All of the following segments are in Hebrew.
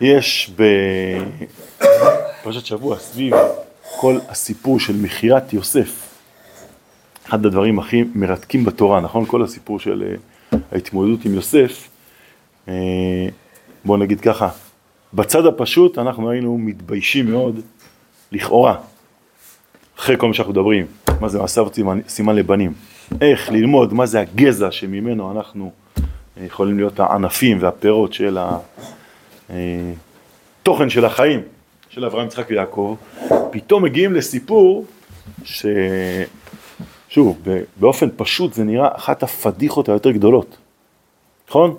יש בפרשת שבוע סביב כל הסיפור של מכירת יוסף, אחד הדברים הכי מרתקים בתורה, נכון? כל הסיפור של אה, ההתמודדות עם יוסף, אה, בואו נגיד ככה, בצד הפשוט אנחנו היינו מתביישים מאוד, לכאורה, אחרי כל מה שאנחנו מדברים, מה זה מעשיו סימן לבנים, איך ללמוד מה זה הגזע שממנו אנחנו אה, יכולים להיות הענפים והפירות של התוכן של החיים של אברהם, יצחק ויעקב, פתאום מגיעים לסיפור ש... שוב, באופן פשוט זה נראה אחת הפדיחות היותר גדולות, נכון?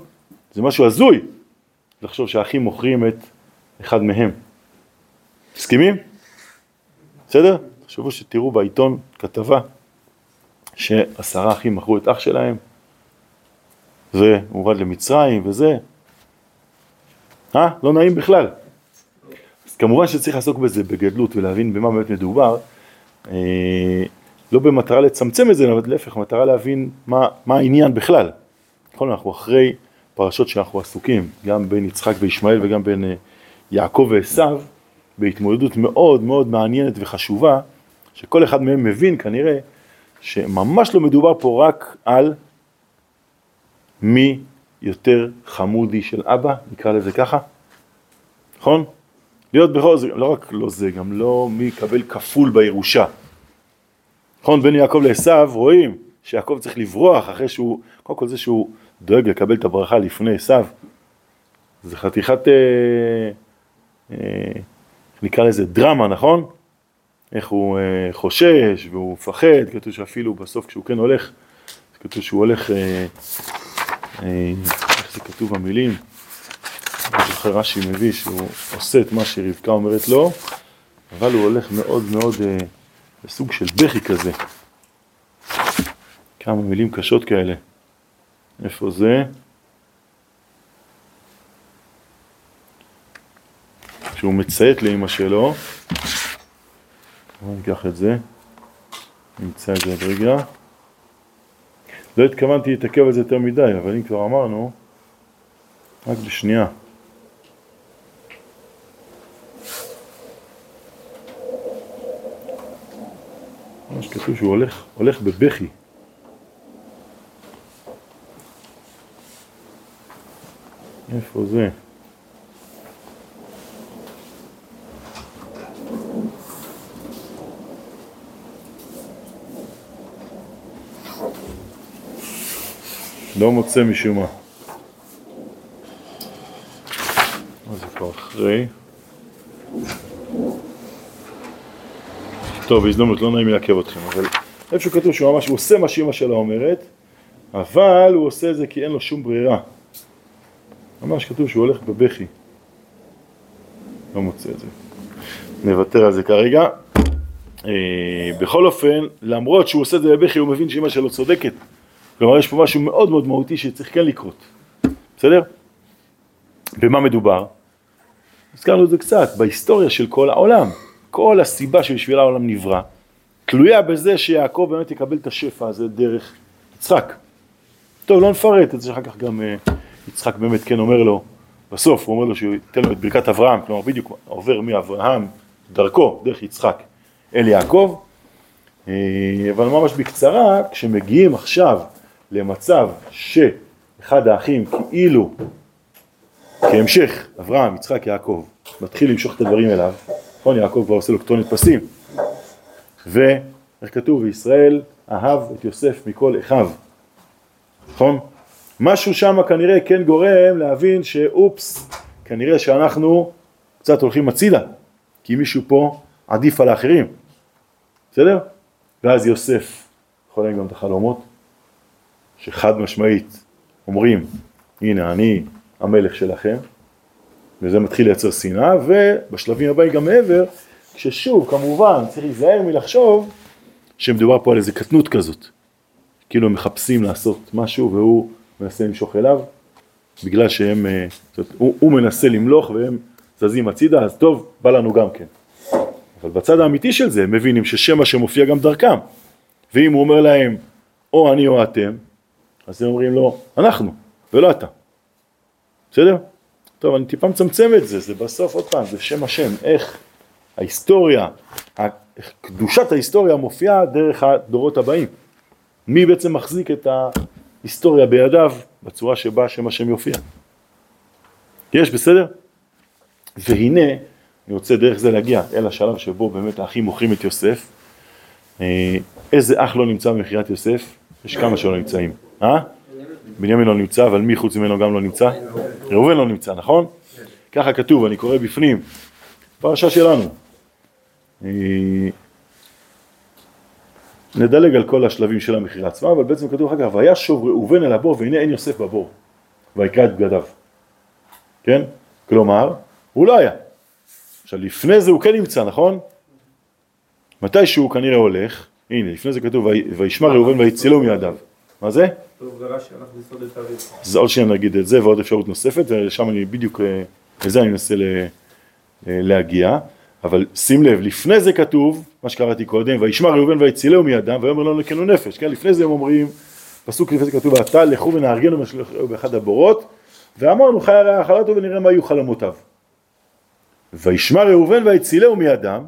זה משהו הזוי לחשוב שהאחים מוכרים את אחד מהם. מסכימים? בסדר? תחשבו שתראו בעיתון כתבה שעשרה אחים מכרו את אח שלהם והוא הורד למצרים וזה. אה? לא נעים בכלל. אז כמובן שצריך לעסוק בזה בגדלות ולהבין במה באמת מדובר. אה, לא במטרה לצמצם את זה, אבל להפך, מטרה להבין מה, מה העניין בכלל. נכון, אנחנו אחרי פרשות שאנחנו עסוקים, גם בין יצחק וישמעאל וגם בין אה, יעקב ועשיו, בהתמודדות מאוד מאוד מעניינת וחשובה, שכל אחד מהם מבין כנראה שממש לא מדובר פה רק על מי יותר חמודי של אבא, נקרא לזה ככה, נכון? להיות בכור זה לא רק לא זה, גם לא מי יקבל כפול בירושה. נכון, בין יעקב לעשו רואים שיעקב צריך לברוח אחרי שהוא, קודם כל זה שהוא דואג לקבל את הברכה לפני עשו, זה חתיכת, אה, אה, נקרא לזה דרמה, נכון? איך הוא אה, חושש והוא מפחד, כתוב שאפילו בסוף כשהוא כן הולך, כתוב שהוא הולך, אה, איך זה כתוב במילים? אני זוכר רש"י מביא שהוא עושה את מה שרבקה אומרת לו, אבל הוא הולך מאוד מאוד אה, בסוג של בכי כזה. כמה מילים קשות כאלה. איפה זה? כשהוא מציית לאמא שלו, בואו ניקח את זה, נמצא את זה עוד רגע. לא התכוונתי להתעכב על זה יותר מדי, אבל אם כבר אמרנו, רק בשנייה. ממש כתוב שהוא הולך, הולך בבכי. איפה זה? לא מוצא משום מה. מה זה כבר אחרי? טוב, בהזדמנות, לא נעים לי לעכב אתכם, אבל איפה שכתוב שהוא ממש, עושה מה שאמא שלו אומרת, אבל הוא עושה את זה כי אין לו שום ברירה. ממש כתוב שהוא הולך בבכי. לא מוצא את זה. נוותר על זה כרגע. אה, בכל אופן, למרות שהוא עושה את זה בבכי, הוא מבין שאמא שלו צודקת. כלומר, יש פה משהו מאוד מאוד מהותי שצריך כן לקרות. בסדר? במה מדובר? הזכרנו את זה קצת, בהיסטוריה של כל העולם. כל הסיבה שבשביל העולם נברא, תלויה בזה שיעקב באמת יקבל את השפע הזה דרך יצחק. טוב, לא נפרט את זה, אחר כך גם אה, יצחק באמת כן אומר לו, בסוף הוא אומר לו שהוא ייתן לו את ברכת אברהם, כלומר בדיוק עובר מאברהם דרכו, דרך יצחק, אל יעקב, אה, אבל ממש בקצרה, כשמגיעים עכשיו למצב שאחד האחים כאילו כהמשך, אברהם, יצחק, יעקב, מתחיל למשוך את הדברים אליו, נכון, יעקב כבר עושה לו כתונת פסים, ואיך כתוב, וישראל אהב את יוסף מכל אחיו, נכון? משהו שם כנראה כן גורם להבין שאופס, כנראה שאנחנו קצת הולכים הצידה, כי מישהו פה עדיף על האחרים, בסדר? ואז יוסף להגיד גם את החלומות, שחד משמעית אומרים, הנה אני המלך שלכם, וזה מתחיל לייצר שנאה, ובשלבים הבאים גם מעבר, כששוב, כמובן, צריך להיזהר מלחשוב שמדובר פה על איזה קטנות כזאת. כאילו הם מחפשים לעשות משהו והוא מנסה למשוך אליו, בגלל שהם, אה, זאת, הוא, הוא מנסה למלוך והם זזים הצידה, אז טוב, בא לנו גם כן. אבל בצד האמיתי של זה הם מבינים ששם השם מופיע גם דרכם. ואם הוא אומר להם, או אני או אתם, אז הם אומרים לו, אנחנו, ולא אתה. בסדר? טוב, אני טיפה מצמצם את זה, זה בסוף, עוד פעם, זה שם השם, איך ההיסטוריה, קדושת ההיסטוריה מופיעה דרך הדורות הבאים. מי בעצם מחזיק את ההיסטוריה בידיו בצורה שבה שם השם יופיע. יש, בסדר? והנה, אני רוצה דרך זה להגיע אל השלב שבו באמת האחים מוכרים את יוסף. אה, איזה אח לא נמצא במכירת יוסף? יש כמה שלא נמצאים. אה? בנימין לא נמצא, אבל מי חוץ ממנו גם לא נמצא? ראובן לא נמצא, נכון? ככה כתוב, אני קורא בפנים, פרשה שלנו. אה, נדלג על כל השלבים של המכירה עצמה, אבל בעצם כתוב אחר כך, וישוב ראובן אל הבור והנה אין יוסף בבור, ויקרא את בגדיו. כן? כלומר, הוא לא היה. עכשיו לפני זה הוא כן נמצא, נכון? מתי שהוא כנראה הולך, הנה לפני זה כתוב וישמע ראובן ויצילו מידיו. מה זה? אז עוד שניה נגיד את זה ועוד אפשרות נוספת ושם אני בדיוק, אה, לזה אני מנסה אה, להגיע. אבל שים לב, לפני זה כתוב, מה שקראתי קודם, וישמע ראובן ויצילהו מידם ויאמר לו נקנו נפש, כן? לפני זה הם אומרים, פסוק לפני זה כתוב, ועתה לכו ונהרגנו באחד הבורות, ואמרנו חי הרע החלטו ונראה מה יהיו חלומותיו. וישמע ראובן ויצילהו מידם,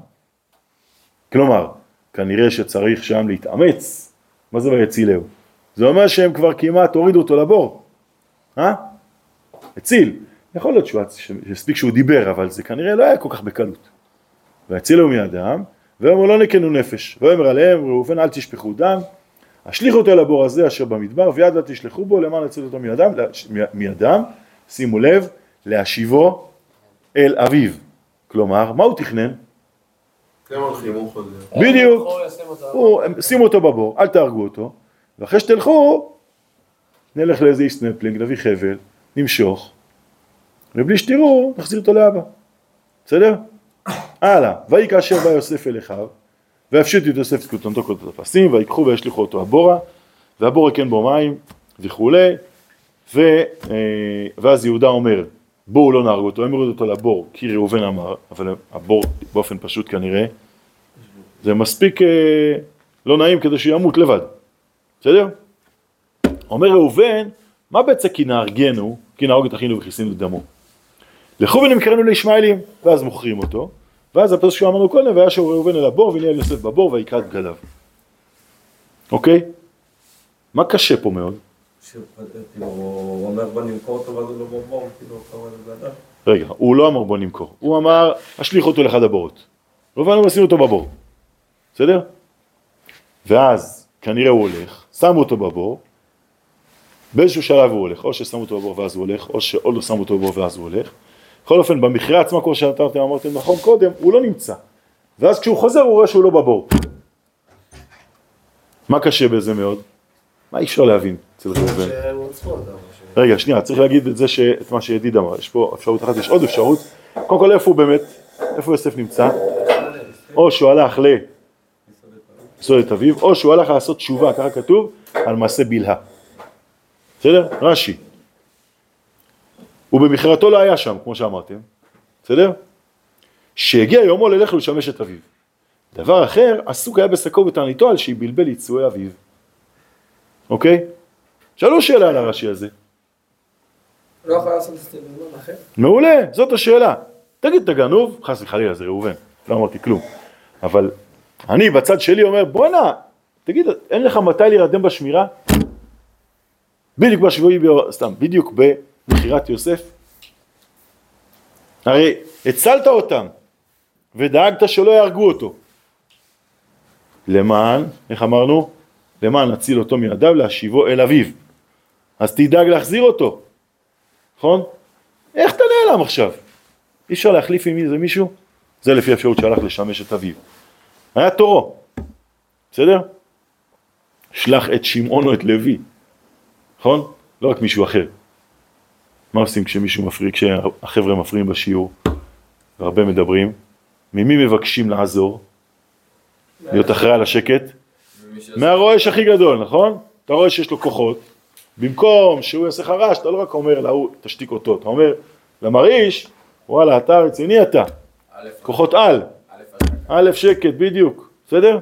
כלומר, כנראה שצריך שם להתאמץ, מה זה ויצילהו? זה אומר שהם כבר כמעט הורידו אותו לבור, אה? הציל. יכול להיות שהספיק שהוא דיבר, אבל זה כנראה לא היה כל כך בקלות. והצילו מידם, ואומר לא נקנו נפש, ואומר עליהם ראובן אל תשפכו דם, השליכו אותו לבור הזה אשר במדבר, ויד לא תשלחו בו למען יצילו אותו מידם, מידם, שימו לב, להשיבו אל אביו. כלומר, מה הוא תכנן? בדיוק, שימו אותו בבור, אל תהרגו אותו, ואחרי שתלכו, נלך לאיזה איסט נפלינג, נביא חבל, נמשוך, ובלי שתראו, נחזיר אותו לאבא. בסדר? הלאה, ויהי כאשר בא יוסף אל אחיו, והפשיטו את יוסף כותנתו כותות הפסים, ויקחו וישליכו אותו הבורה, והבור יקן בו מים וכולי, ו, אה, ואז יהודה אומר, בואו לא נהרג אותו, הם יורידו אותו לבור, כי ראובן אמר, אבל הבור באופן פשוט כנראה, זה מספיק אה, לא נעים כדי שימות לבד, בסדר? אומר ראובן, מה בעצם כי נהרגנו, כי נהרוג את אחינו וכיסינו את דמו? לכו ונמכרנו לישמעאלים, ואז מוכרים אותו, ואז הפסוק שאמרנו קודם, והיה שור ראובן אל הבור, והנה יוסף בבור, ויקרא את בגדיו. אוקיי? מה קשה פה מאוד? הוא אומר בוא נמכור אותו ואז הוא לא בבור, כאילו קרא. רגע, הוא לא אמר בוא נמכור, הוא אמר אשליך אותו לאחד הבורות. ראובן אמר שים אותו בבור, בסדר? ואז כנראה הוא הולך, שמו אותו בבור, באיזשהו שלב הוא הולך, או ששמו אותו בבור ואז הוא הולך, או שעוד לא שמו אותו בבור ואז הוא הולך. בכל אופן, במכרה עצמו, כמו שאתם אמרתם נכון קודם, הוא לא נמצא. ואז כשהוא חוזר הוא רואה שהוא לא בבור. מה קשה בזה מאוד? מה אי אפשר להבין אצל ראובן? רגע, שנייה, צריך להגיד את זה, ש... את מה שידיד אמר, יש פה אפשרות אחת, יש עוד אפשרות. קודם כל, איפה הוא באמת? איפה יוסף נמצא? או שהוא הלך ל... לסוד את אביו, או שהוא הלך לעשות תשובה, ככה כתוב, על מעשה בלהה. בסדר? רש"י. ובמכירתו לא היה שם, כמו שאמרתם, בסדר? שהגיע יומו ללך ולשמש את אביו. דבר אחר, עסוק היה בשקו ותעניתו על בלבל יצואי אביו. אוקיי? שאלו שאלה על הרש"י הזה. לא יכול לעשות את זה בזמן אחר? מעולה, זאת השאלה. תגיד, אתה גנוב? חס וחלילה, זה ראובן, לא אמרתי כלום. אבל אני בצד שלי אומר, בואנה, תגיד, אין לך מתי להירדם בשמירה? בדיוק בשבועי, סתם, בדיוק במכירת יוסף. הרי הצלת אותם ודאגת שלא יהרגו אותו. למען, איך אמרנו? למען נציל אותו מידיו להשיבו אל אביו. אז תדאג להחזיר אותו, נכון? איך אתה נעלם עכשיו? אי אפשר להחליף עם איזה מישהו? זה לפי האפשרות שהלך לשמש את אביו. היה תורו, בסדר? שלח את שמעון או את לוי. נכון? לא רק מישהו אחר. מה עושים כשמישהו מפריע, כשהחבר'ה מפריעים בשיעור, והרבה מדברים? ממי מבקשים לעזור? להיות אחראי על השקט? מהרועש הכי גדול, נכון? אתה רואה שיש לו כוחות, במקום שהוא יעשה לך רעש, אתה לא רק אומר להוא תשתיק אותו, אתה אומר למרעיש, וואלה, אתה רציני אתה, כוחות על, א' שקט, בדיוק, בסדר?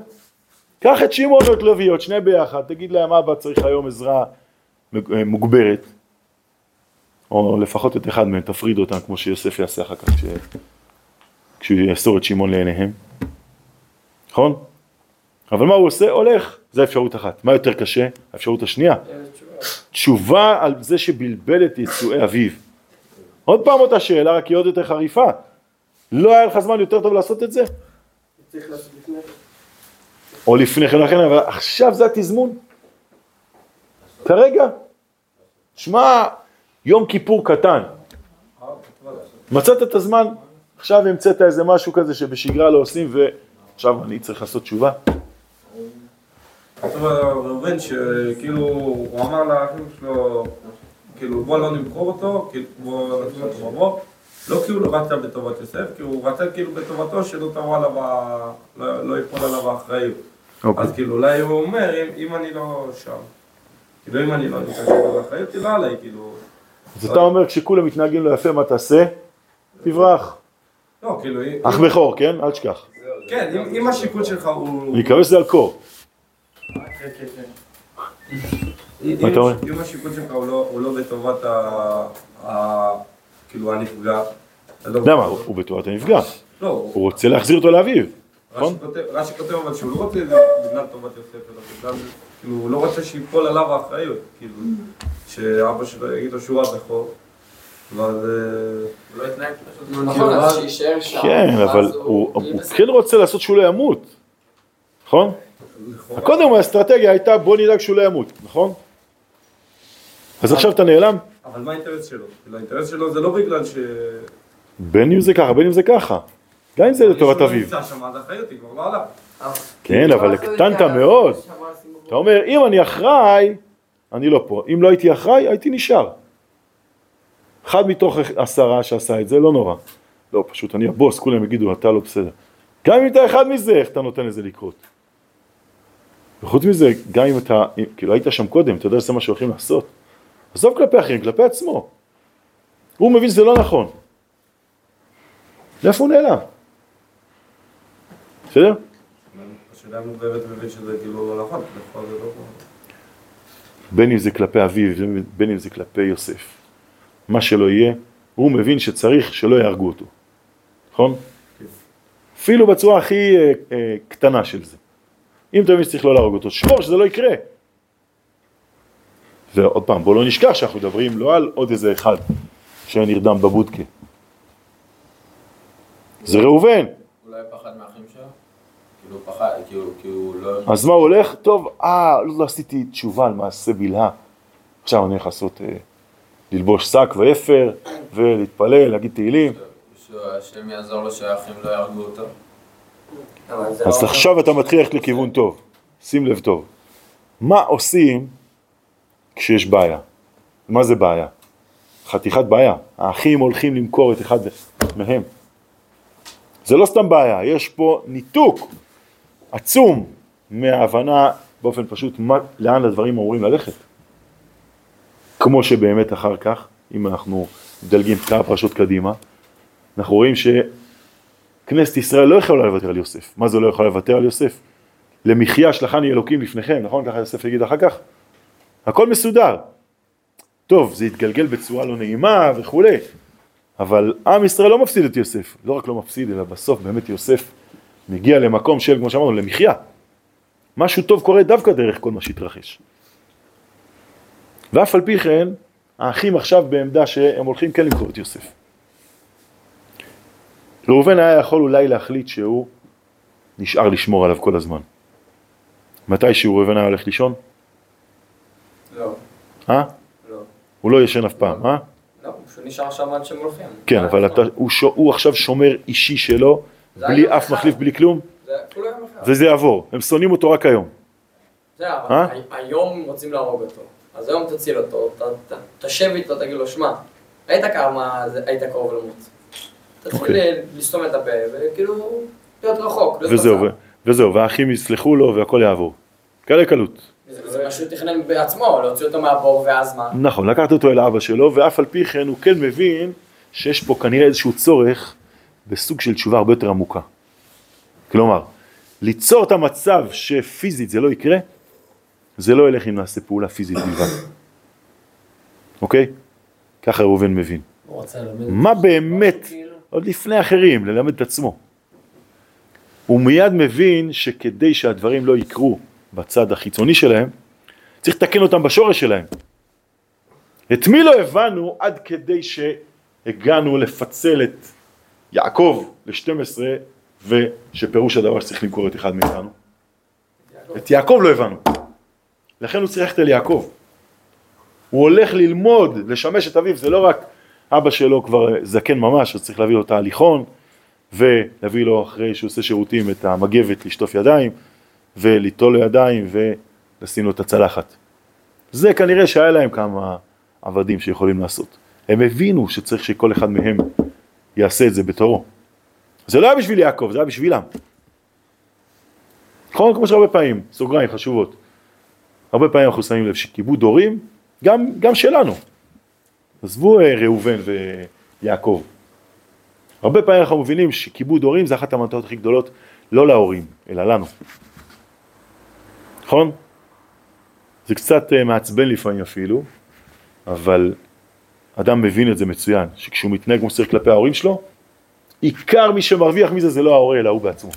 קח את שמעון ואת לוי, שני ביחד, תגיד להם אבא צריך היום עזרה מוגברת, או לפחות את אחד מהם, תפריד אותם כמו שיוסף יעשה אחר כך, כש... כשהוא יאסור את שמעון לעיניהם, נכון? אבל מה הוא עושה? הולך, זו אפשרות אחת. מה יותר קשה? האפשרות השנייה. תשובה על זה שבלבל את יצואי אביו. עוד פעם אותה שאלה, רק היא עוד יותר חריפה. לא היה לך זמן יותר טוב לעשות את זה? צריך לעשות לפני זה. או לפני כן, לכן, אבל עכשיו זה התזמון. כרגע. שמע, יום כיפור קטן. מצאת את הזמן, עכשיו המצאת איזה משהו כזה שבשגרה לא עושים ועכשיו אני צריך לעשות תשובה. על ראובן שכאילו הוא אמר לאחים שלו כאילו בוא לא נמכור אותו, כאילו בוא נשים אותו בבור לא כי הוא לא רצה בטובת יוסף, כי הוא רצה כאילו בטובתו שלא תבוא עליו, ה- לא לא יפול עליו האחריות אוקיי. אז כאילו אולי הוא אומר אם- אם אני לא שם כאילו אם אני לא אז האחריות היא לא עליי כאילו אז אתה אומר כשכולם מתנהגים לא יפה מה תעשה? תברח. לא כאילו אח בכור, כן? אל תשכח. כן אם- אם השיקול שלך הוא מקווה שזה על קור. כן, כן, כן. מה אתה אומר? אם השיקול שלך הוא לא- לא בטובת כאילו הנפגע. אתה לא- למה? הוא בטובת הנפגע. לא, הוא- רוצה להחזיר אותו לאביו. נכון? רש"י כותב- רש"י כותב אבל שהוא לא רוצה את זה בגלל טובת יוסף, אלא בגלל, כאילו, הוא לא רוצה שיפול עליו האחריות, כאילו, שאבא שלו יגיד לו שהוא הבכור. אה, לא נכון, שם. כן, אבל הוא. כן רוצה לעשות שהוא לא ימות. נכון? לכאורה- קודם האסטרטגיה הייתה בוא נדאג שהוא לא ימות, נכון? אז עכשיו אתה נעלם? אבל מה האינטרס שלו? כאילו, האינטרס שלו זה לא בגלל ש... בין אם זה ככה, בין אם זה ככה. גם אם זה לטובת לא אביו. לא עליו. כן, אבל הקטנת מאוד. אתה אומר, אם אני אחראי, אני לא פה. אם לא הייתי אחראי, הייתי נשאר. אחד מתוך עשרה שעשה את זה, לא נורא. לא, פשוט אני הבוס, כולם יגידו, אתה לא בסדר. גם אם אתה אחד מזה, איך אתה נותן לזה לקרות? וחוץ מזה, גם אם אתה, כאילו היית שם קודם, אתה יודע שזה מה שהולכים לעשות. עזוב כלפי אחרים, כלפי עצמו. הוא מבין שזה לא נכון. לאיפה הוא נעלם? בסדר? השאלה מבין שזה כאילו לא נכון, לא... בין אם זה כלפי אביו, בין אם זה כלפי יוסף. מה שלא יהיה, הוא מבין שצריך שלא יהרגו אותו, נכון? אפילו בצורה הכי אה, אה, קטנה של זה. אם אתה מבין שצריך לא להרוג אותו, שמור שזה לא יקרה. ועוד פעם, בואו לא נשכח שאנחנו מדברים לא על עוד איזה אחד שנרדם בבודקה. זה ראובן. לא היה פחד מהאחים שלו? כאילו פחד, כאילו, כאילו לא... אז מה הוא הולך? טוב, אה, לא עשיתי תשובה על מעשה בלהה. עכשיו אני הולך לעשות, אה, ללבוש שק ואפר, ולהתפלל, להגיד תהילים. שהשם יעזור לו שהאחים לא יהרגו אותו. אז לא- עכשיו אתה מתחיל ללכת לכיוון טוב. שים לב טוב. מה עושים כשיש בעיה? מה זה בעיה? חתיכת בעיה. האחים הולכים למכור את אחד מהם. זה לא סתם בעיה, יש פה ניתוק עצום מההבנה באופן פשוט מה, לאן הדברים אמורים ללכת. כמו שבאמת אחר כך, אם אנחנו מדלגים כמה פרשות קדימה, אנחנו רואים שכנסת ישראל לא יכולה לוותר על יוסף. מה זה לא יכולה לוותר על יוסף? למחיה שלחני אלוקים לפניכם, נכון? ככה יוסף יגיד אחר כך. הכל מסודר. טוב, זה התגלגל בצורה לא נעימה וכולי, אבל עם ישראל לא מפסיד את יוסף. לא רק לא מפסיד, אלא בסוף באמת יוסף מגיע למקום של, כמו שאמרנו, למחיה. משהו טוב קורה דווקא דרך כל מה שהתרחש. ואף על פי כן, האחים עכשיו בעמדה שהם הולכים כן למכור את יוסף. ראובן היה יכול אולי להחליט שהוא נשאר לשמור עליו כל הזמן. מתי שהוא ראובן היה הולך לישון? לא, אה? לא. הוא לא ישן אף פעם, אה? לא, הוא נשאר שם עד שהם הולכים. כן, אבל אתה, הוא, ש... הוא עכשיו שומר אישי שלו, זה בלי אף. מחליף, בלי כלום, זה. וזה יעבור. הם שונאים אותו רק היום. זה, אבל אה? הי- היום רוצים להרוג אותו. אז היום תציל אותו, תשב איתו, תגיד לו, שמע, ראית כמה זה- היית קרוב למות. תתחיל אוקיי. לסתום את הפה, וכאילו, להיות רחוק. וזהו. וזהו, והאחים יסלחו לו והכל יעבור. קלה קלות. זה מה שהוא תכנן בעצמו, להוציא אותו מהבור, ואז מה? נכון, לקחת אותו אל אבא שלו, ואף על פי כן הוא כן מבין שיש פה כנראה איזשהו צורך בסוג של תשובה הרבה יותר עמוקה. כלומר, ליצור את המצב שפיזית זה לא יקרה, זה לא ילך אם נעשה פעולה פיזית בלבד. אוקיי? ככה ראובן מבין. מה באמת, כאילו. עוד לפני אחרים, ללמד את עצמו. הוא מיד מבין שכדי שהדברים לא יקרו בצד החיצוני שלהם, צריך לתקן אותם בשורש שלהם. את מי לא הבנו עד כדי שהגענו לפצל את יעקב ל-12 ושפירוש הדבר שצריך למכור את אחד מאיתנו? את יעקב לא הבנו. לכן הוא צריך ללכת אל יעקב. הוא הולך ללמוד, לשמש את אביו, זה לא רק אבא שלו כבר זקן ממש, אז צריך להביא לו את ההליכון, ולהביא לו אחרי שהוא עושה שירותים את המגבת לשטוף ידיים, וליטול לו ידיים ולשים לו את הצלחת. זה כנראה שהיה להם כמה עבדים שיכולים לעשות. הם הבינו שצריך שכל אחד מהם יעשה את זה בתורו. זה לא היה בשביל יעקב, זה היה בשבילם. נכון? כמו שהרבה פעמים, סוגריים חשובות. הרבה פעמים אנחנו שמים לב שכיבוד הורים, גם, גם שלנו. עזבו אה, ראובן ויעקב. הרבה פעמים אנחנו מבינים שכיבוד הורים זה אחת המטרות הכי גדולות, לא להורים, אלא לנו. נכון? זה קצת אה, מעצבן לפעמים אפילו, אבל אדם מבין את זה מצוין, שכשהוא מתנהג כמו שצריך כלפי ההורים שלו, עיקר מי שמרוויח מזה זה לא ההורה, אלא הוא בעצמו.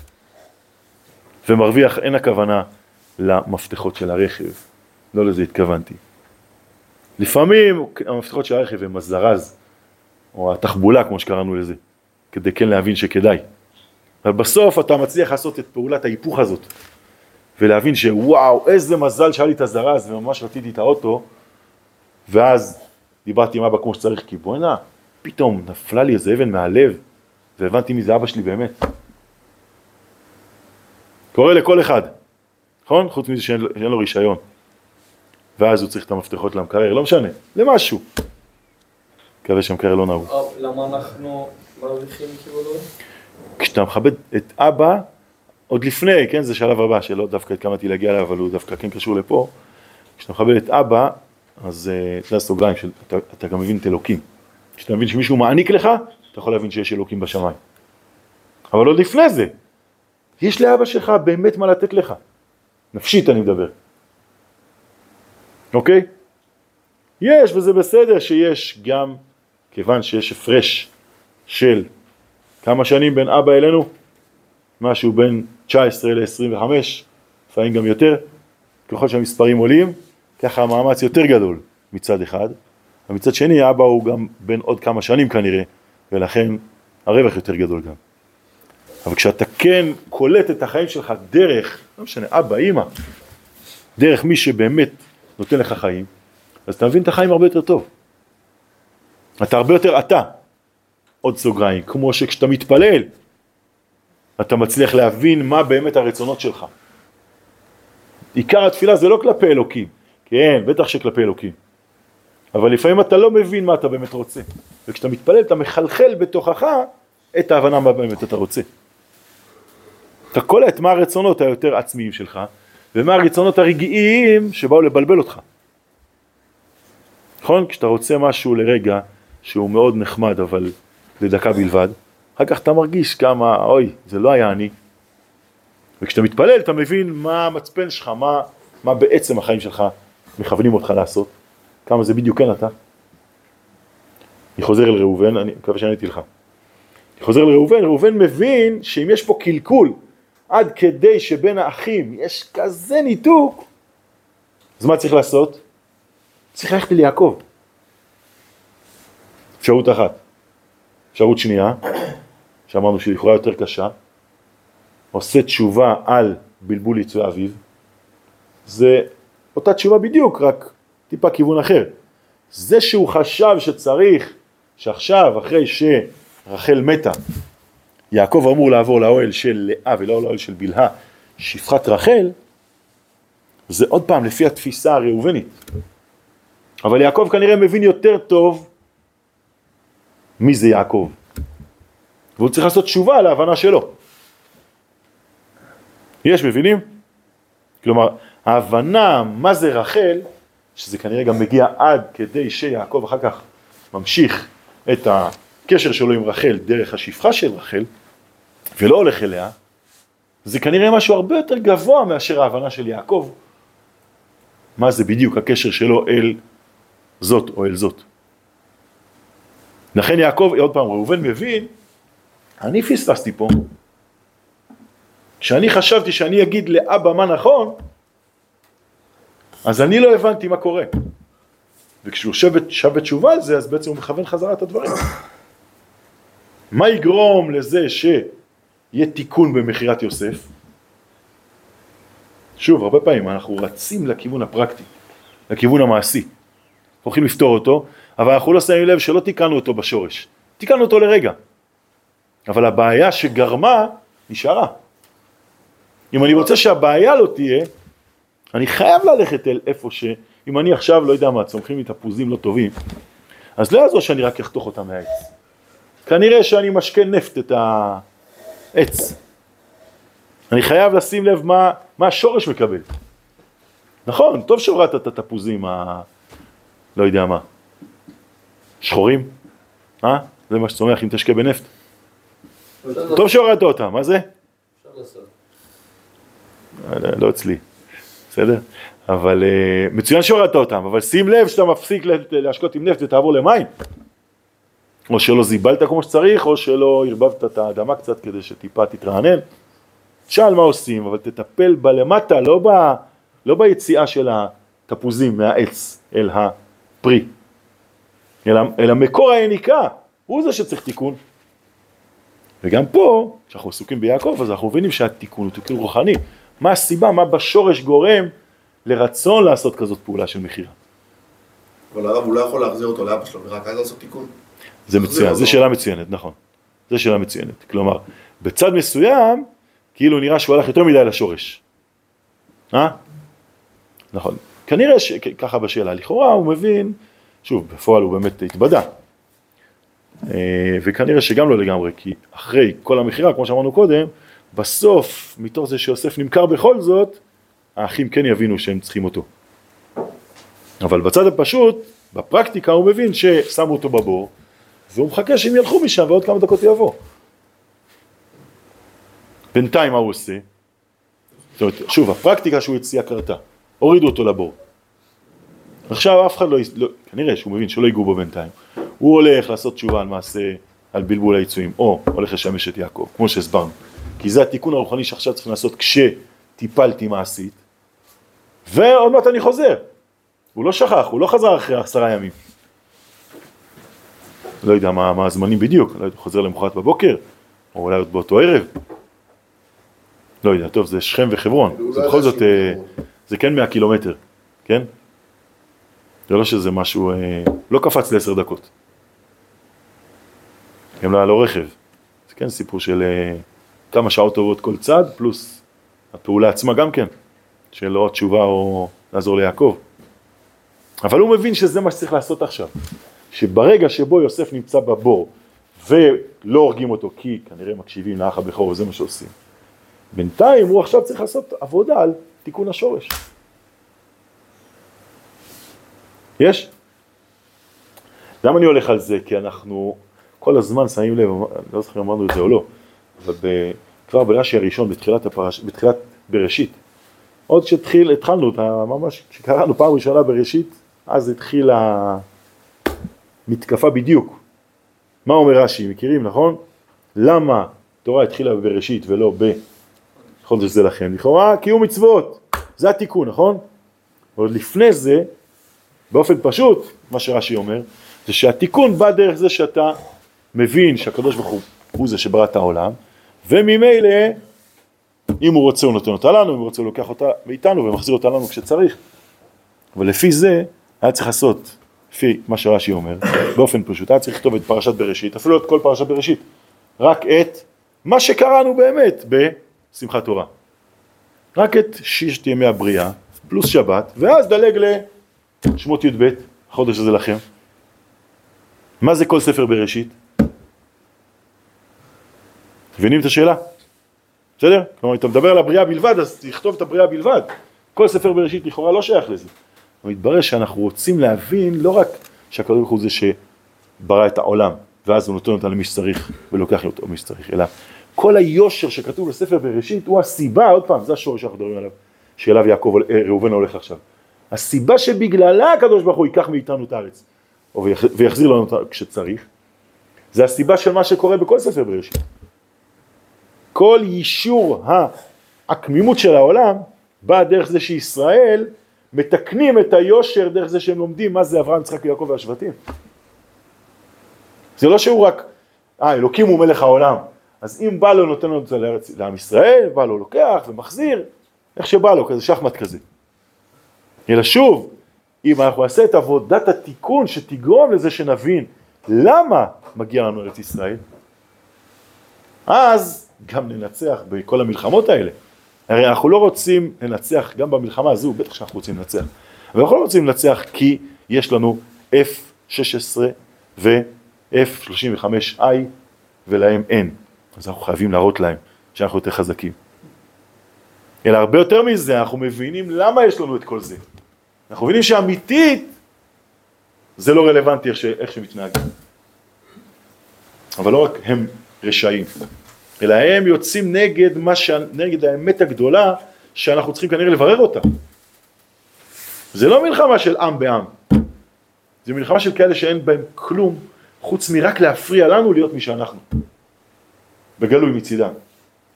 ומרוויח אין הכוונה למפתחות של הרכב, לא לזה התכוונתי. לפעמים המפתחות של הרכב הם הזרז, או התחבולה כמו שקראנו לזה, כדי כן להבין שכדאי. אבל בסוף אתה מצליח לעשות את פעולת ההיפוך הזאת, ולהבין שוואו, איזה מזל שהיה לי את הזרז וממש רציתי את האוטו, ואז דיברתי עם אבא כמו שצריך, כי בוא'נה, פתאום נפלה לי איזה אבן מהלב, והבנתי מי זה אבא שלי באמת. קורה לכל אחד, נכון? חוץ מזה שאין, שאין לו רישיון. ואז הוא צריך את המפתחות למקרר, לא משנה, למשהו. מקווה שהמקרר לא. או, למה אנחנו מרוויחים כיבוד הורים? כשאתה מכבד את אבא, עוד לפני, כן, זה שלב הבא שלא דווקא התכוונתי להגיע אליו, אבל הוא דווקא כן קשור לפה, כשאתה מכבד את אבא, אז אה, זה הסוגריים, של, אתה, אתה גם מבין את אלוקים. כשאתה מבין שמישהו מעניק לך, אתה יכול להבין שיש אלוקים בשמיים. אבל עוד לפני זה, יש לאבא שלך באמת מה לתת לך. נפשית אני מדבר. אוקיי? יש, וזה בסדר שיש גם, כיוון שיש הפרש של כמה שנים בין אבא אלינו? משהו בין 19 ל-25, לפעמים גם יותר. ככל שהמספרים עולים, ככה המאמץ יותר גדול מצד אחד, ומצד שני אבא הוא גם בין עוד כמה שנים כנראה, ולכן הרווח יותר גדול גם. אבל כשאתה כן קולט את החיים שלך דרך, לא משנה, אבא, אימא, דרך מי שבאמת נותן לך חיים, אז אתה מבין את החיים הרבה יותר טוב. אתה הרבה יותר אתה. עוד סוגריים, כמו שכשאתה מתפלל, אתה מצליח להבין מה באמת הרצונות שלך. עיקר התפילה זה לא כלפי אלוקים, כן, בטח שכלפי אלוקים. אבל לפעמים אתה לא מבין מה אתה באמת רוצה. וכשאתה מתפלל אתה מחלחל בתוכך את ההבנה מה באמת אתה רוצה. אתה קולט מה הרצונות היותר עצמיים שלך, ומה הרצונות הרגעיים שבאו לבלבל אותך. נכון? כשאתה רוצה משהו לרגע שהוא מאוד נחמד, אבל לדקה בלבד, אחר כך אתה מרגיש כמה, אוי, זה לא היה אני. וכשאתה מתפלל אתה מבין מה המצפן שלך, מה, מה בעצם החיים שלך מכוונים אותך לעשות, כמה זה בדיוק כן אתה. אני חוזר אל ראובן, אני מקווה שעניתי לך. אני חוזר לראובן, ראובן מבין שאם יש פה קלקול עד כדי שבין האחים יש כזה ניתוק, אז מה צריך לעשות? צריך ללכת אל יעקב. אפשרות אחת. אפשרות שנייה, שאמרנו שהיא לכאורה יותר קשה, עושה תשובה על בלבול יצואי אביו, זה אותה תשובה בדיוק, רק טיפה כיוון אחר. זה שהוא חשב שצריך, שעכשיו, אחרי שרחל מתה, יעקב אמור לעבור לאוהל של לאה ולא לאוהל של בלהה, שפחת רחל, זה עוד פעם לפי התפיסה הראובנית. אבל יעקב כנראה מבין יותר טוב מי זה יעקב. והוא צריך לעשות תשובה להבנה שלו. יש מבינים? כלומר, ההבנה מה זה רחל, שזה כנראה גם מגיע עד כדי שיעקב אחר כך ממשיך את הקשר שלו עם רחל דרך השפחה של רחל, ולא הולך אליה, זה כנראה משהו הרבה יותר גבוה מאשר ההבנה של יעקב, מה זה בדיוק הקשר שלו אל זאת או אל זאת. לכן יעקב, עוד פעם, ראובן מבין, אני פספסתי פה. כשאני חשבתי שאני אגיד לאבא מה נכון, אז אני לא הבנתי מה קורה. וכשהוא שב, בתשובה על זה, אז בעצם הוא מכוון חזרה את הדברים. מה יגרום לזה שיהיה תיקון במכירת יוסף? שוב, הרבה פעמים אנחנו רצים לכיוון הפרקטי, לכיוון המעשי. הולכים לפתור אותו, אבל אנחנו לא שמים לב שלא תיקנו אותו בשורש. תיקנו אותו לרגע. אבל הבעיה שגרמה, נשארה. אם אני רוצה שהבעיה לא תהיה, אני חייב ללכת אל איפה ש... אם אני עכשיו, לא יודע מה, צומחים לי תפוזים לא טובים, אז לא יעזור שאני רק אחתוך אותם מהעץ. כנראה שאני משקה נפט את העץ. אני חייב לשים לב מה, מה השורש מקבל. נכון, טוב שהורדת את התפוזים, ה... לא יודע מה, שחורים, אה? זה מה שצומח אם תשקה בנפט. טוב שהורדת אותם, מה זה? לא, לא אצלי, בסדר? אבל אה, מצוין שהורדת אותם, אבל שים לב שאתה מפסיק להשקות עם נפט ותעבור למים. או שלא זיבלת כמו שצריך, או שלא ערבבת את האדמה קצת כדי שטיפה תתרענן. שאל מה עושים, אבל תטפל בלמטה, לא, ב, לא ביציאה של התפוזים מהעץ אל הפרי, אלא, אלא מקור היניקה, הוא זה שצריך תיקון. וגם פה, כשאנחנו עסוקים ביעקב, אז אנחנו מבינים שהתיקון הוא תיקון רוחני. מה הסיבה, מה בשורש גורם לרצון לעשות כזאת פעולה של מכירה. אבל הרב הוא לא יכול להחזיר אותו לאבא שלו, ורק אז לעשות תיקון. זה מצוין, זו. שאלה מצוינת, נכון. זו שאלה מצוינת. כלומר, בצד מסוים, כאילו נראה שהוא הלך יותר מדי לשורש. אה? נכון. כנראה שככה בשאלה, לכאורה הוא מבין, שוב, בפועל הוא באמת התבדה. אה, וכנראה שגם לא לגמרי, כי אחרי כל המכירה, כמו שאמרנו קודם, בסוף, מתוך זה שיוסף נמכר בכל זאת, האחים כן יבינו שהם צריכים אותו. אבל בצד הפשוט, בפרקטיקה הוא מבין ששמו אותו בבור, והוא מחכה שהם ילכו משם ועוד כמה דקות יבוא. בינתיים מה הוא עושה? זאת אומרת, שוב, הפרקטיקה שהוא הציע קרתה, הורידו אותו לבור. עכשיו אף אחד לא, לא, כנראה שהוא מבין שלא ייגעו בו בינתיים. הוא הולך לעשות תשובה על מעשה, על בלבול העיצויים, או הולך לשמש את יעקב, כמו שהסברנו. כי זה התיקון הרוחני שעכשיו צריך לעשות כשטיפלתי מעשית, ועוד מעט אני חוזר. הוא לא שכח, הוא לא חזר אחרי עשרה ימים. לא יודע מה, מה הזמנים בדיוק, לא יודע, חוזר למחרת בבוקר, או אולי עוד באותו ערב. לא יודע, טוב, זה שכם וחברון, הוא זה לא בכל זאת, אה. זה כן 100 קילומטר, כן? זה לא שזה משהו, אה, לא קפץ לעשר דקות. גם לא היה לו רכב. זה כן סיפור של אה, כמה שעות טובות כל צד, פלוס הפעולה עצמה גם כן, של או תשובה או לעזור ליעקב. אבל הוא מבין שזה מה שצריך לעשות עכשיו. שברגע שבו יוסף נמצא בבור ולא הורגים אותו כי כנראה מקשיבים לאח הבכור וזה מה שעושים. בינתיים הוא עכשיו צריך לעשות עבודה על תיקון השורש. יש? למה אני הולך על זה? כי אנחנו כל הזמן שמים לב, אני לא זוכר אם אמרנו את זה או לא, אבל ב, כבר ברש"י הראשון, בתחילת, הפרש, בתחילת בראשית, עוד שהתחלנו אותה, ממש כשקראנו פעם ראשונה בראשית, אז התחילה מתקפה בדיוק. מה אומר רש"י? מכירים, נכון? למה תורה התחילה בראשית ולא בחודש זה לכם? לכאורה קיום מצוות, זה התיקון, נכון? עוד לפני זה, באופן פשוט, מה שרש"י אומר, זה שהתיקון בא דרך זה שאתה מבין שהקדוש ברוך הוא הוא זה שברא את העולם, וממילא, אם הוא רוצה הוא נותן אותה לנו, אם הוא רוצה הוא לוקח אותה מאיתנו ומחזיר אותה לנו כשצריך. אבל לפי זה היה צריך לעשות, לפי מה שרש"י אומר, באופן פשוט, היה צריך לכתוב את פרשת בראשית, אפילו את כל פרשת בראשית, רק את מה שקראנו באמת בשמחת תורה. רק את ששת ימי הבריאה, פלוס שבת, ואז דלג לשמות י"ב, החודש הזה לכם. מה זה כל ספר בראשית? מבינים את השאלה? בסדר? כלומר, אתה מדבר על הבריאה בלבד, אז תכתוב את הבריאה בלבד. כל ספר בראשית לכאורה לא שייך לזה. אבל מתברר שאנחנו רוצים להבין לא רק שהקדוש ברוך הוא זה שברא את העולם, ואז הוא נותן אותה למי שצריך ולוקח אותו מי שצריך, אלא כל היושר שכתוב בספר בראשית הוא הסיבה, עוד פעם, זה השורש שאנחנו מדברים עליו, שאליו יעקב, אה, ראובן הולך עכשיו. הסיבה שבגללה הקדוש ברוך הוא ייקח מאיתנו את הארץ, ויחזיר לנו אותה כשצריך, זה הסיבה של מה שקורה בכל ספר בראשית. כל יישור העקמימות של העולם בא דרך זה שישראל מתקנים את היושר דרך זה שהם לומדים מה זה אברהם, יצחק ויעקב והשבטים. זה לא שהוא רק, אה, אלוקים הוא מלך העולם, אז אם בא לו נותן לו את זה לעם ישראל, בא לו לוקח ומחזיר, איך שבא לו, כזה שחמט כזה. אלא שוב, אם אנחנו נעשה את עבודת התיקון שתגרום לזה שנבין למה מגיע לנו ארץ ישראל, אז גם ננצח בכל המלחמות האלה. הרי אנחנו לא רוצים לנצח גם במלחמה הזו, בטח שאנחנו רוצים לנצח. אבל אנחנו לא רוצים לנצח כי יש לנו F-16 ו-F-35I ולהם אין. אז אנחנו חייבים להראות להם שאנחנו יותר חזקים. אלא הרבה יותר מזה, אנחנו מבינים למה יש לנו את כל זה. אנחנו מבינים שאמיתית זה לא רלוונטי איך, שמתנהגים. אבל לא רק הם רשעים, אלא הם יוצאים נגד, מה ש... נגד האמת הגדולה שאנחנו צריכים כנראה לברר אותה. זה לא מלחמה של עם בעם, זה מלחמה של כאלה שאין בהם כלום חוץ מרק להפריע לנו להיות מי שאנחנו. בגלוי מצידם.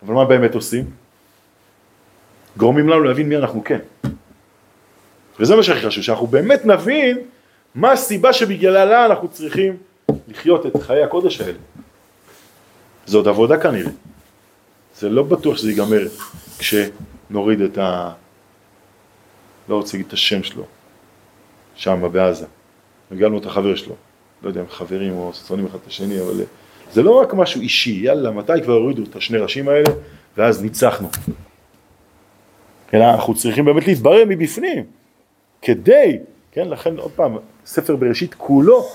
אבל מה באמת עושים? גורמים לנו להבין מי אנחנו כן. וזה מה שהכי חשוב, שאנחנו באמת נבין מה הסיבה שבגללה אנחנו צריכים לחיות את חיי הקודש האלה. זו עוד עבודה כנראה. זה לא בטוח שזה ייגמר כשנוריד את ה... לא רוצה להגיד את השם שלו, שם בעזה. הגענו את החבר שלו. לא יודע אם חברים או שונאים אחד את השני, אבל זה לא רק משהו אישי, יאללה, מתי כבר הורידו את השני ראשים האלה, ואז ניצחנו. אלא אנחנו צריכים באמת להתברר מבפנים, כדי, כן, לכן עוד פעם, ספר בראשית כולו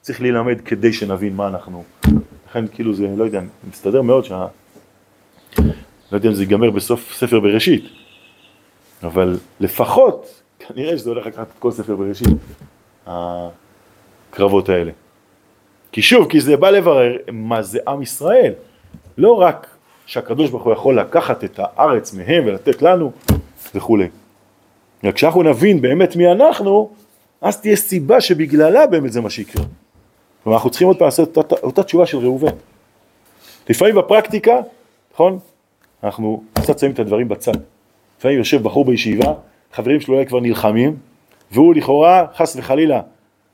צריך להילמד כדי שנבין מה אנחנו. לכן כאילו זה, לא יודע, מסתדר מאוד שה... לא יודע אם זה ייגמר בסוף ספר בראשית, אבל לפחות, כנראה שזה הולך לקחת את כל ספר בראשית, הקרבות האלה. כי שוב, כי זה בא לברר מה זה עם ישראל. לא רק שהקדוש ברוך הוא יכול לקחת את הארץ מהם ולתת לנו וכולי. רק כשאנחנו נבין באמת מי אנחנו, אז תהיה סיבה שבגללה באמת זה מה שיקרה. כלומר, אנחנו צריכים עוד פעם לעשות אותה, אותה תשובה של ראובן. לפעמים בפרקטיקה, נכון? אנחנו קצת שמים את הדברים בצד. לפעמים יושב בחור בישיבה, חברים שלו אולי כבר נלחמים, והוא לכאורה, חס וחלילה,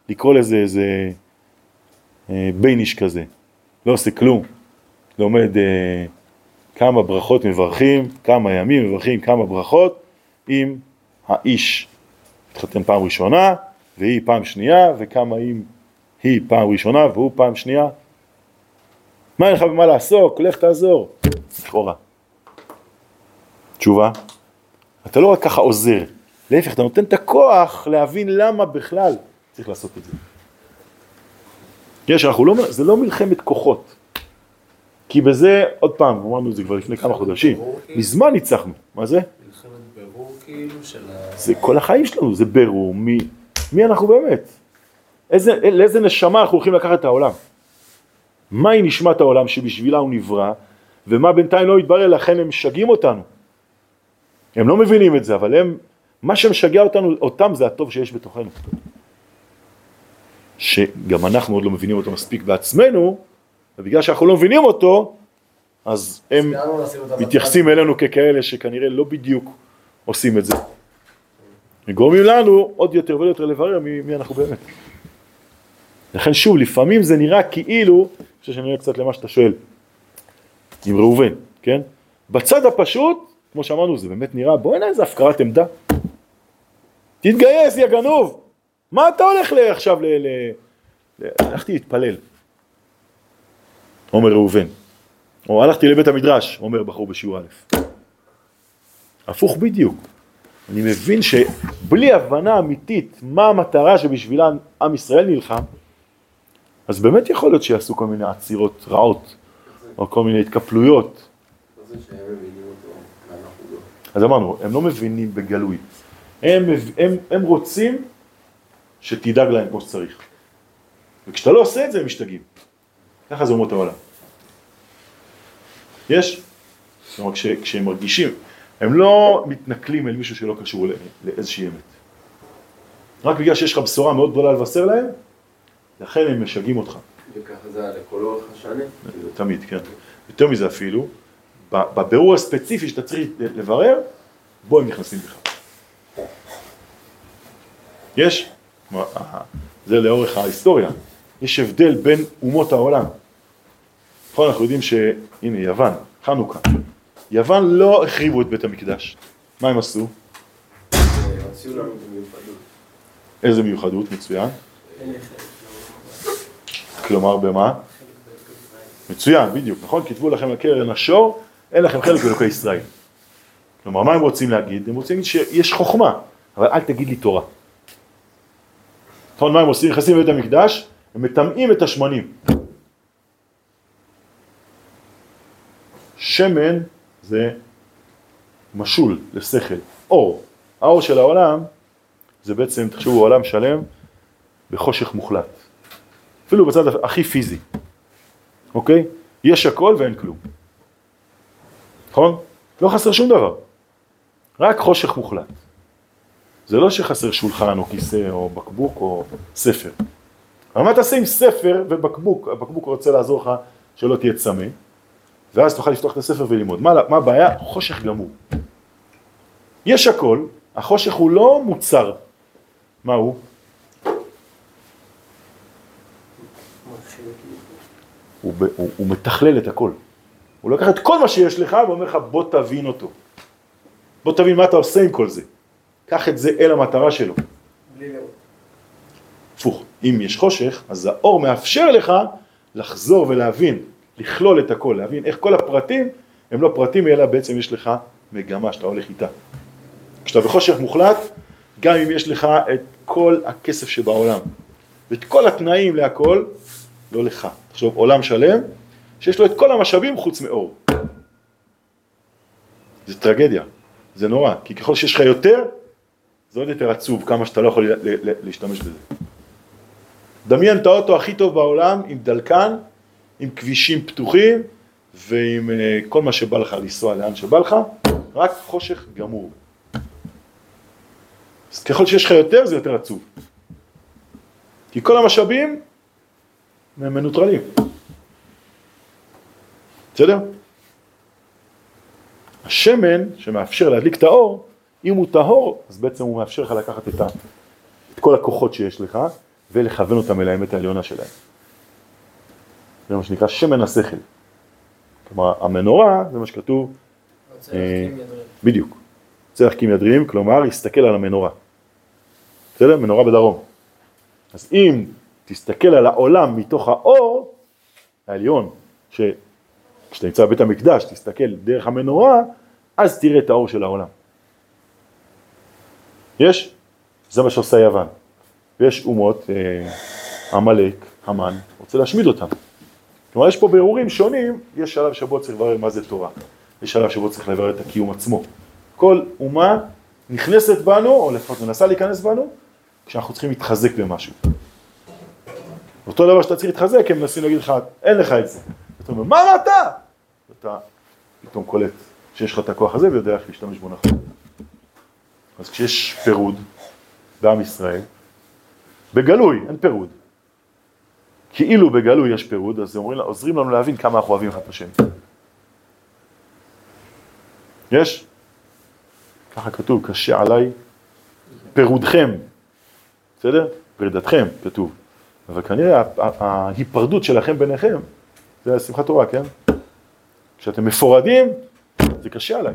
לקרוא לזה איזה אה, בייניש כזה, לא עושה כלום, לומד אה, כמה ברכות מברכים, כמה ימים מברכים כמה ברכות, אם האיש התחתן פעם ראשונה, והיא פעם שנייה, וכמה אם היא פעם ראשונה והוא פעם שנייה. מה אין לך במה לעסוק? לך תעזור. לכאורה. תשובה, אתה לא רק ככה עוזר, להפך, אתה נותן את הכוח להבין למה בכלל צריך לעשות את זה. יש, אנחנו לא, זה לא מלחמת כוחות, כי בזה, עוד פעם, אמרנו את זה כבר לפני כמה חודשים, מזמן ניצחנו, מה זה? מלחמת בירור כאילו של ה... זה כל החיים שלנו, זה בירור מי, מי אנחנו באמת, איזה, לאיזה נשמה אנחנו הולכים לקחת את העולם, מהי נשמת העולם שבשבילה הוא נברא, ומה בינתיים לא יתברר, לכן הם משגעים אותנו. הם לא מבינים את זה, אבל הם, מה שמשגע אותנו, אותם זה הטוב שיש בתוכנו. שגם אנחנו עוד לא מבינים אותו מספיק בעצמנו, ובגלל שאנחנו לא מבינים אותו, אז הם אותה מתייחסים אלינו ככאלה שכנראה לא בדיוק עושים את זה. וגורמים לנו עוד יותר ועוד יותר לברר מי, מי אנחנו באמת. לכן שוב, לפעמים זה נראה כאילו, אני חושב שאני נראה קצת למה שאתה שואל, עם ראובן, כן? בצד הפשוט, כמו שאמרנו, זה באמת נראה, בוא הנה איזה הפקרת עמדה. תתגייס, יא גנוב. מה אתה הולך ל- עכשיו. ל... ל- הלכתי להתפלל, אומר ראובן. או הלכתי לבית המדרש, אומר בחור בשיעור א'. הפוך בדיוק. אני מבין שבלי הבנה אמיתית מה המטרה שבשבילה עם ישראל נלחם, אז באמת יכול להיות שיעשו כל מיני עצירות רעות, או כל מיני התקפלויות. אז אמרנו, הם לא מבינים בגלוי. הם, הם, הם רוצים שתדאג להם כמו שצריך. וכשאתה לא עושה את זה, הם משתגעים. ככה זה אומות העולם. יש? כלומר, כש, כשהם מרגישים, הם לא מתנכלים אל מישהו שלא קשור לאיזושהי אמת. רק בגלל שיש לך בשורה מאוד גדולה לבשר להם, לכן הם משגעים אותך. וככה זה היה לכל אורך השנים. תמיד, כן. יותר מזה אפילו, בבירור הספציפי שאתה צריך לברר, בו הם נכנסים בך. יש, כלומר, אה, זה לאורך ההיסטוריה, יש הבדל בין אומות העולם. נכון, אנחנו יודעים שהנה יוון, חנוכה, יוון לא החריבו את בית המקדש, מה הם עשו? איזה מיוחדות, מצוין. כלומר, במה? מצוין, בדיוק, נכון? כתבו לכם לקרן השור, אין לכם חלק באלוקי ישראל. כלומר, מה הם רוצים להגיד? הם רוצים להגיד שיש חוכמה, אבל אל תגיד לי תורה. נכון, מה הם עושים? נכנסים לבית המקדש, הם מטמאים את השמנים. שמן זה משול לשכל, אור. האור של העולם זה בעצם, תחשבו, עולם שלם בחושך מוחלט. אפילו בצד הכי פיזי, אוקיי? יש הכל ואין כלום. נכון? לא חסר שום דבר. רק חושך מוחלט. זה לא שחסר שולחן או כיסא או בקבוק או ספר. אבל מה תעשה עם ספר ובקבוק? הבקבוק רוצה לעזור לך שלא תהיה צמא, ואז תוכל לפתוח את הספר וללמוד. מה, מה הבעיה? חושך גמור. יש הכל, החושך הוא לא מוצר. מה הוא? הוא, הוא, הוא מתכלל את הכל. הוא לוקח את כל מה שיש לך ואומר לך בוא תבין אותו. בוא תבין מה אתה עושה עם כל זה. קח את זה אל המטרה שלו. בלי לראות. הפוך, אם יש חושך, אז האור מאפשר לך לחזור ולהבין, לכלול את הכל, להבין איך כל הפרטים הם לא פרטים אלא בעצם יש לך מגמה שאתה הולך איתה. כשאתה בחושך מוחלט, גם אם יש לך את כל הכסף שבעולם ואת כל התנאים להכל, לא לך. תחשוב, עולם שלם שיש לו את כל המשאבים חוץ מאור. זה טרגדיה, זה נורא, כי ככל שיש לך יותר, זה עוד יותר עצוב כמה שאתה לא יכול להשתמש בזה. דמיין את האוטו הכי טוב בעולם עם דלקן, עם כבישים פתוחים ועם אה, כל מה שבא לך לנסוע לאן שבא לך, רק חושך גמור. אז ככל שיש לך יותר זה יותר עצוב. כי כל המשאבים הם מנוטרלים. בסדר? השמן שמאפשר להדליק את האור, אם הוא טהור, אז בעצם הוא מאפשר לך לקחת את, ה, את כל הכוחות שיש לך ולכוון אותם אל האמת העליונה שלהם. זה מה שנקרא שמן השכל. כלומר, המנורה, זה מה שכתוב, אה. בדיוק. צריך להקים ידרים, כלומר, להסתכל על המנורה. בסדר? מנורה בדרום. אז אם תסתכל על העולם מתוך האור העליון, שכשאתה נמצא בבית המקדש, תסתכל דרך המנורה, אז תראה את האור של העולם. יש? זה מה שעושה יוון. ויש אומות, אה, עמלק, המן, רוצה להשמיד אותם. כלומר, יש פה בירורים שונים, יש שלב שבו צריך לברר מה זה תורה, יש שלב שבו צריך לברר את הקיום עצמו. כל אומה נכנסת בנו, או לפחות מנסה להיכנס בנו, כשאנחנו צריכים להתחזק במשהו. אותו דבר שאתה צריך להתחזק, הם מנסים להגיד לך, אין לך את זה. אתה אומר, מה אמרת? אתה פתאום קולט שיש לך את הכוח הזה ויודע איך להשתמש בו נכון. אז כשיש פירוד בעם ישראל, בגלוי, אין פירוד. כאילו בגלוי יש פירוד, אז אומרים, עוזרים לנו להבין כמה אנחנו אוהבים אחד את השני. יש? ככה כתוב, קשה עליי פירודכם, בסדר? פרידתכם, כתוב. אבל כנראה ההיפרדות שלכם ביניכם, זה שמחת תורה, כן? כשאתם מפורדים, זה קשה עליי.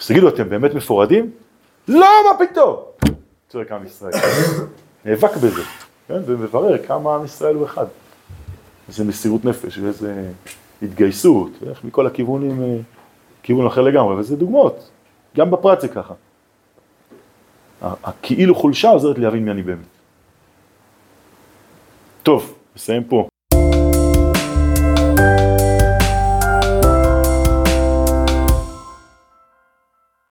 אז תגידו, אתם באמת מפורדים? לא, מה פתאום? צועק עם ישראל. נאבק בזה, כן? ומברר כמה עם ישראל הוא אחד. איזה מסירות נפש ואיזה התגייסות, איך מכל הכיוונים, אה, כיוון אחר לגמרי, וזה דוגמאות, גם בפרט זה ככה. הכאילו חולשה עוזרת להבין מי אני באמת. טוב, נסיים פה.